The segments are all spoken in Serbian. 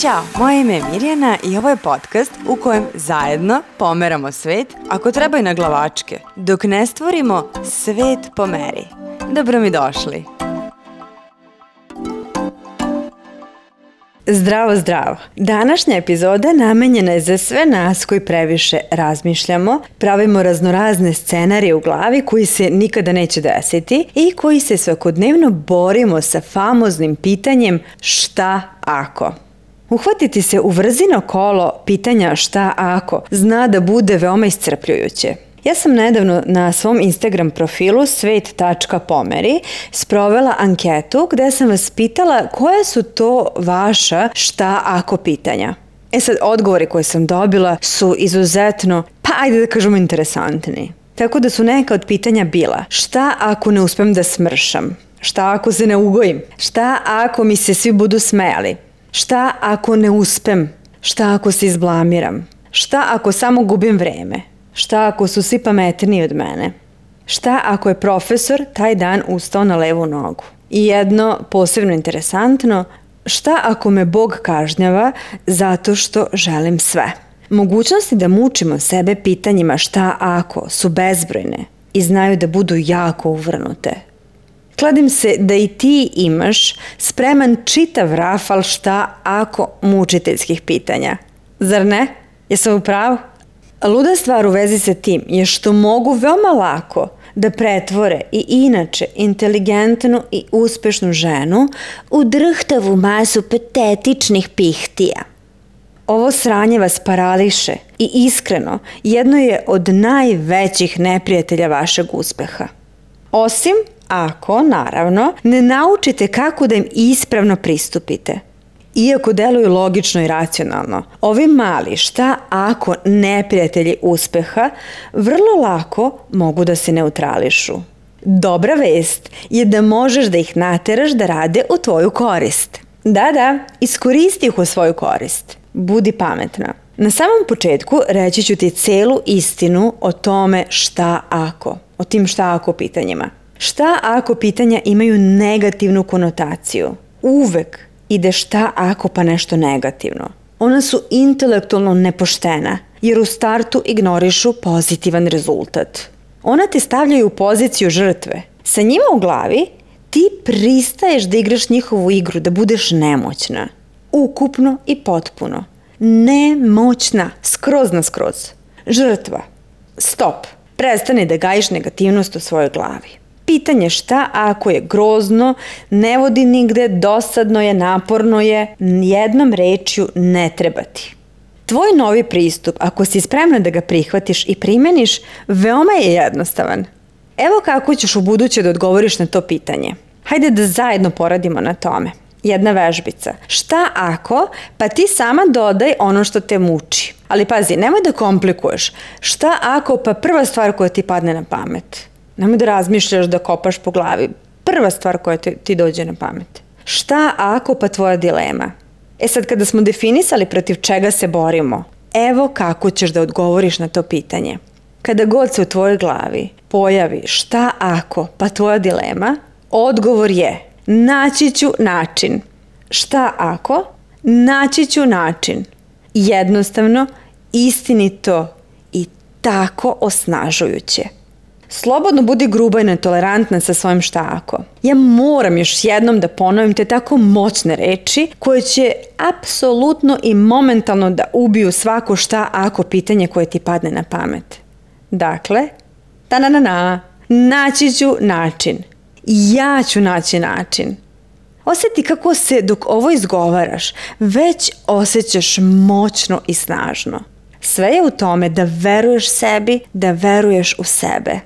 Ćao, moje ime je Mirjana i ovo je podcast u kojem zajedno pomeramo svet, ako treba i na glavačke, dok ne stvorimo svet po meri. Dobro mi došli. Zdravo, zdravo. Današnja epizoda namenjena je za sve nas koji previše razmišljamo, pravimo raznorazne scenarije u glavi koji se nikada neće desiti i koji se svakodnevno borimo sa famoznim pitanjem šta ako. Uhvatiti se u vrzino kolo pitanja šta ako zna da bude veoma iscrpljujuće. Ja sam nedavno na svom Instagram profilu svet.pomeri sprovela anketu gde sam vas pitala koja su to vaša šta ako pitanja. E sad, odgovori koje sam dobila su izuzetno, pa ajde da kažemo interesantni. Tako da su neka od pitanja bila šta ako ne uspem da smršam? Šta ako se ne ugojim? Šta ako mi se svi budu smejali? Šta ako ne uspem? Šta ako se izblamiram? Šta ako samo gubim vreme? Šta ako su svi pametniji od mene? Šta ako je profesor taj dan ustao na levu nogu? I jedno posebno interesantno, šta ako me Bog kažnjava zato što želim sve? Mogućnosti da mučimo sebe pitanjima šta ako su bezbrojne i znaju da budu jako uvrnute, Kladim se da i ti imaš spreman čitav rafal šta ako mučiteljskih pitanja. Zar ne? Jesam u pravu? Luda stvar u vezi sa tim je što mogu veoma lako da pretvore i inače inteligentnu i uspešnu ženu u drhtavu masu petetičnih pihtija. Ovo sranje vas parališe i iskreno jedno je od najvećih neprijatelja vašeg uspeha. Osim ako, naravno, ne naučite kako da im ispravno pristupite. Iako deluju logično i racionalno, ovi mali šta ako neprijatelji uspeha vrlo lako mogu da se neutrališu. Dobra vest je da možeš da ih nateraš da rade u tvoju korist. Da, da, iskoristi ih u svoju korist. Budi pametna. Na samom početku reći ću ti celu istinu o tome šta ako, o tim šta ako pitanjima. Šta ako pitanja imaju negativnu konotaciju? Uvek ide šta ako pa nešto negativno. Ona su intelektualno nepoštena, jer u startu ignorišu pozitivan rezultat. Ona te stavljaju u poziciju žrtve. Sa njima u glavi ti pristaješ da igraš njihovu igru, da budeš nemoćna. Ukupno i potpuno. Nemoćna, skroz na skroz. Žrtva. Stop. Prestani da gajiš negativnost u svojoj glavi. Pitanje šta ako je grozno, ne vodi nigde, dosadno je, naporno je, jednom rečju ne trebati. Tvoj novi pristup, ako si spremna da ga prihvatiš i primeniš, veoma je jednostavan. Evo kako ćeš u buduće da odgovoriš na to pitanje. Hajde da zajedno poradimo na tome. Jedna vežbica. Šta ako, pa ti sama dodaj ono što te muči. Ali pazi, nemoj da komplikuješ. Šta ako, pa prva stvar koja ti padne na pamet. Nemoj da razmišljaš da kopaš po glavi. Prva stvar koja ti, ti dođe na pamet. Šta ako pa tvoja dilema? E sad kada smo definisali protiv čega se borimo, evo kako ćeš da odgovoriš na to pitanje. Kada god se u tvojoj glavi pojavi šta ako pa tvoja dilema, odgovor je naći ću način. Šta ako? Naći ću način. Jednostavno, istinito i tako osnažujuće. Slobodno budi gruba i netolerantna sa svojim šta ako. Ja moram još jednom da ponovim te tako moćne reči koje će apsolutno i momentalno da ubiju svako šta ako pitanje koje ti padne na pamet. Dakle, ta na na na, naći ću način. Ja ću naći način. Oseti kako se dok ovo izgovaraš, već osjećaš moćno i snažno. Sve je u tome da veruješ sebi, da veruješ u sebe.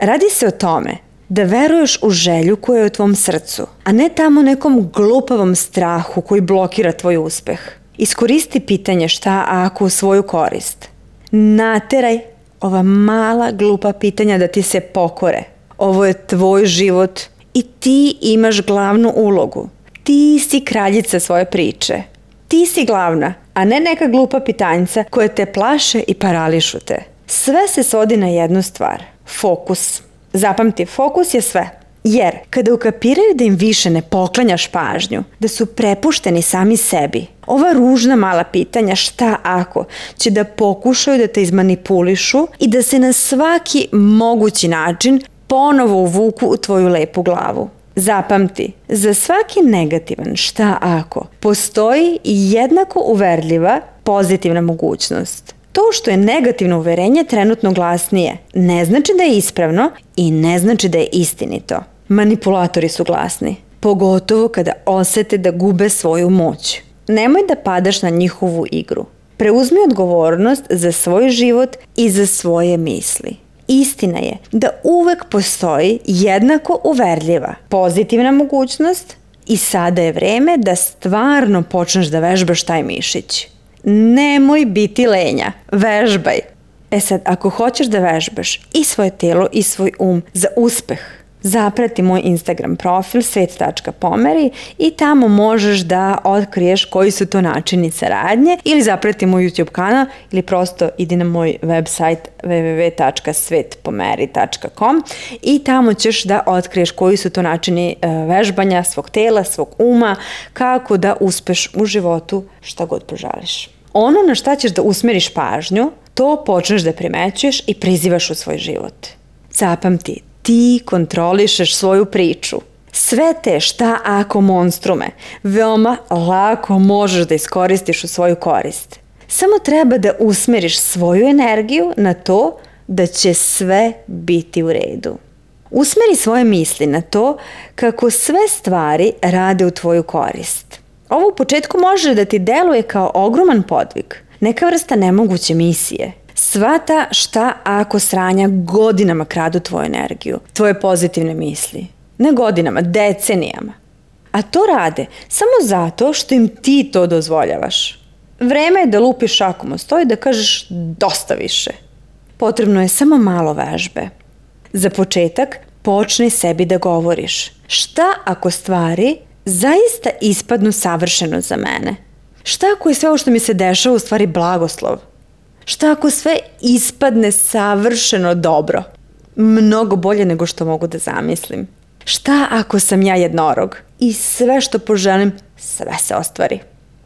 Radi se o tome da veruješ u želju koja je u tvom srcu, a ne tamo nekom glupavom strahu koji blokira tvoj uspeh. Iskoristi pitanje šta ako u svoju korist. Nateraj ova mala glupa pitanja da ti se pokore. Ovo je tvoj život i ti imaš glavnu ulogu. Ti si kraljica svoje priče. Ti si glavna, a ne neka glupa pitanjca koja te plaše i parališu te. Sve se svodi na jednu stvar – fokus. Zapamti, fokus je sve. Jer kada ukapiraju da im više ne poklanjaš pažnju, da su prepušteni sami sebi, ova ružna mala pitanja šta ako će da pokušaju da te izmanipulišu i da se na svaki mogući način ponovo uvuku u tvoju lepu glavu. Zapamti, za svaki negativan šta ako postoji jednako uverljiva pozitivna mogućnost. To što je negativno uverenje trenutno glasnije ne znači da je ispravno i ne znači da je istinito. Manipulatori su glasni, pogotovo kada osete da gube svoju moć. Nemoj da padaš na njihovu igru. Preuzmi odgovornost za svoj život i za svoje misli. Istina je da uvek postoji jednako uverljiva pozitivna mogućnost i sada je vreme da stvarno počneš da vežbaš taj mišić. Nemoj biti lenja, vežbaj. E sad, ako hoćeš da vežbaš i svoje telo i svoj um za uspeh, Zaprati moj Instagram profil svet.pomeri i tamo možeš da otkriješ koji su to načini saradnje ili zaprati moj YouTube kanal ili prosto idi na moj website www.svetpomeri.com i tamo ćeš da otkriješ koji su to načini e, vežbanja svog tela, svog uma, kako da uspeš u životu šta god poželiš. Ono na šta ćeš da usmeriš pažnju, to počneš da primećuješ i prizivaš u svoj život. Zapamti, ti kontrolišeš svoju priču. Sve te šta ako monstrume veoma lako možeš da iskoristiš u svoju korist. Samo treba da usmeriš svoju energiju na to da će sve biti u redu. Usmeri svoje misli na to kako sve stvari rade u tvoju korist. Ovo u početku može da ti deluje kao ogroman podvig, neka vrsta nemoguće misije. Svata šta ako sranja godinama kradu tvoju energiju, tvoje pozitivne misli. Ne godinama, decenijama. A to rade samo zato što im ti to dozvoljavaš. Vreme je da lupiš šakom o stoj da kažeš dosta više. Potrebno je samo malo vežbe. Za početak počni sebi da govoriš. Šta ako stvari zaista ispadnu savršeno za mene? Šta ako je sve ovo što mi se dešava u stvari blagoslov? šta ako sve ispadne savršeno dobro? Mnogo bolje nego što mogu da zamislim. Šta ako sam ja jednorog i sve što poželim, sve se ostvari?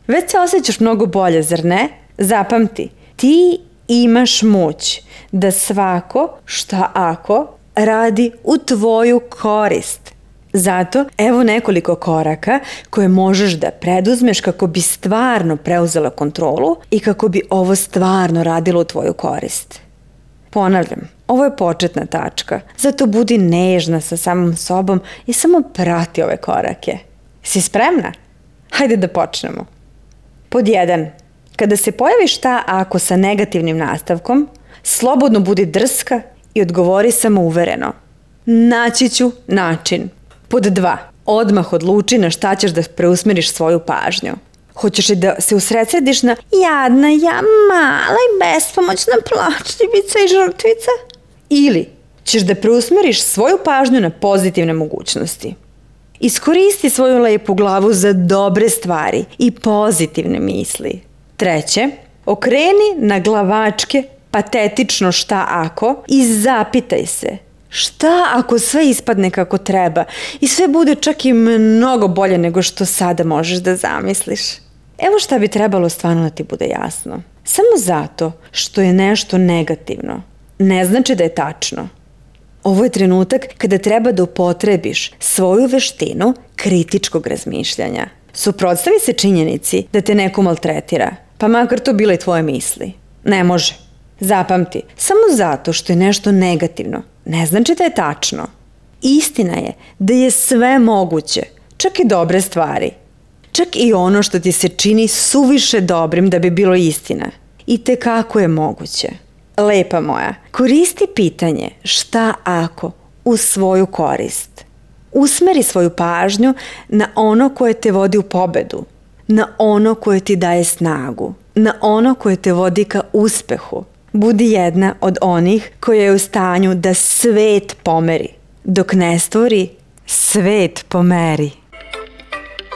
Već se osjećaš mnogo bolje, zar ne? Zapamti, ti imaš moć da svako šta ako radi u tvoju korist. Zato evo nekoliko koraka koje možeš da preduzmeš kako bi stvarno preuzela kontrolu i kako bi ovo stvarno radilo u tvoju korist. Ponavljam, ovo je početna tačka, zato budi nežna sa samom sobom i samo prati ove korake. Si spremna? Hajde da počnemo. Pod 1. Kada se pojavi šta ako sa negativnim nastavkom, slobodno budi drska i odgovori samouvereno. Naći ću način. Pod dva, odmah odluči na šta ćeš da preusmeriš svoju pažnju. Hoćeš li da se usredsrediš na jadna ja, mala i bespomoćna plačljivica i žrtvica? Ili ćeš da preusmeriš svoju pažnju na pozitivne mogućnosti. Iskoristi svoju lepu glavu za dobre stvari i pozitivne misli. Treće, okreni na glavačke patetično šta ako i zapitaj se – šta ako sve ispadne kako treba i sve bude čak i mnogo bolje nego što sada možeš da zamisliš? Evo šta bi trebalo stvarno da ti bude jasno. Samo zato što je nešto negativno, ne znači da je tačno. Ovo je trenutak kada treba da upotrebiš svoju veštinu kritičkog razmišljanja. Suprotstavi se činjenici da te neko maltretira, pa makar to bile tvoje misli. Ne može. Zapamti, samo zato što je nešto negativno, ne znači da je tačno. Istina je da je sve moguće, čak i dobre stvari. Čak i ono što ti se čini suviše dobrim da bi bilo istina. I te kako je moguće. Lepa moja, koristi pitanje šta ako u svoju korist. Usmeri svoju pažnju na ono koje te vodi u pobedu, na ono koje ti daje snagu, na ono koje te vodi ka uspehu, Budi jedna od onih koja je u stanju da svet pomeri, dok ne stvori svet pomeri.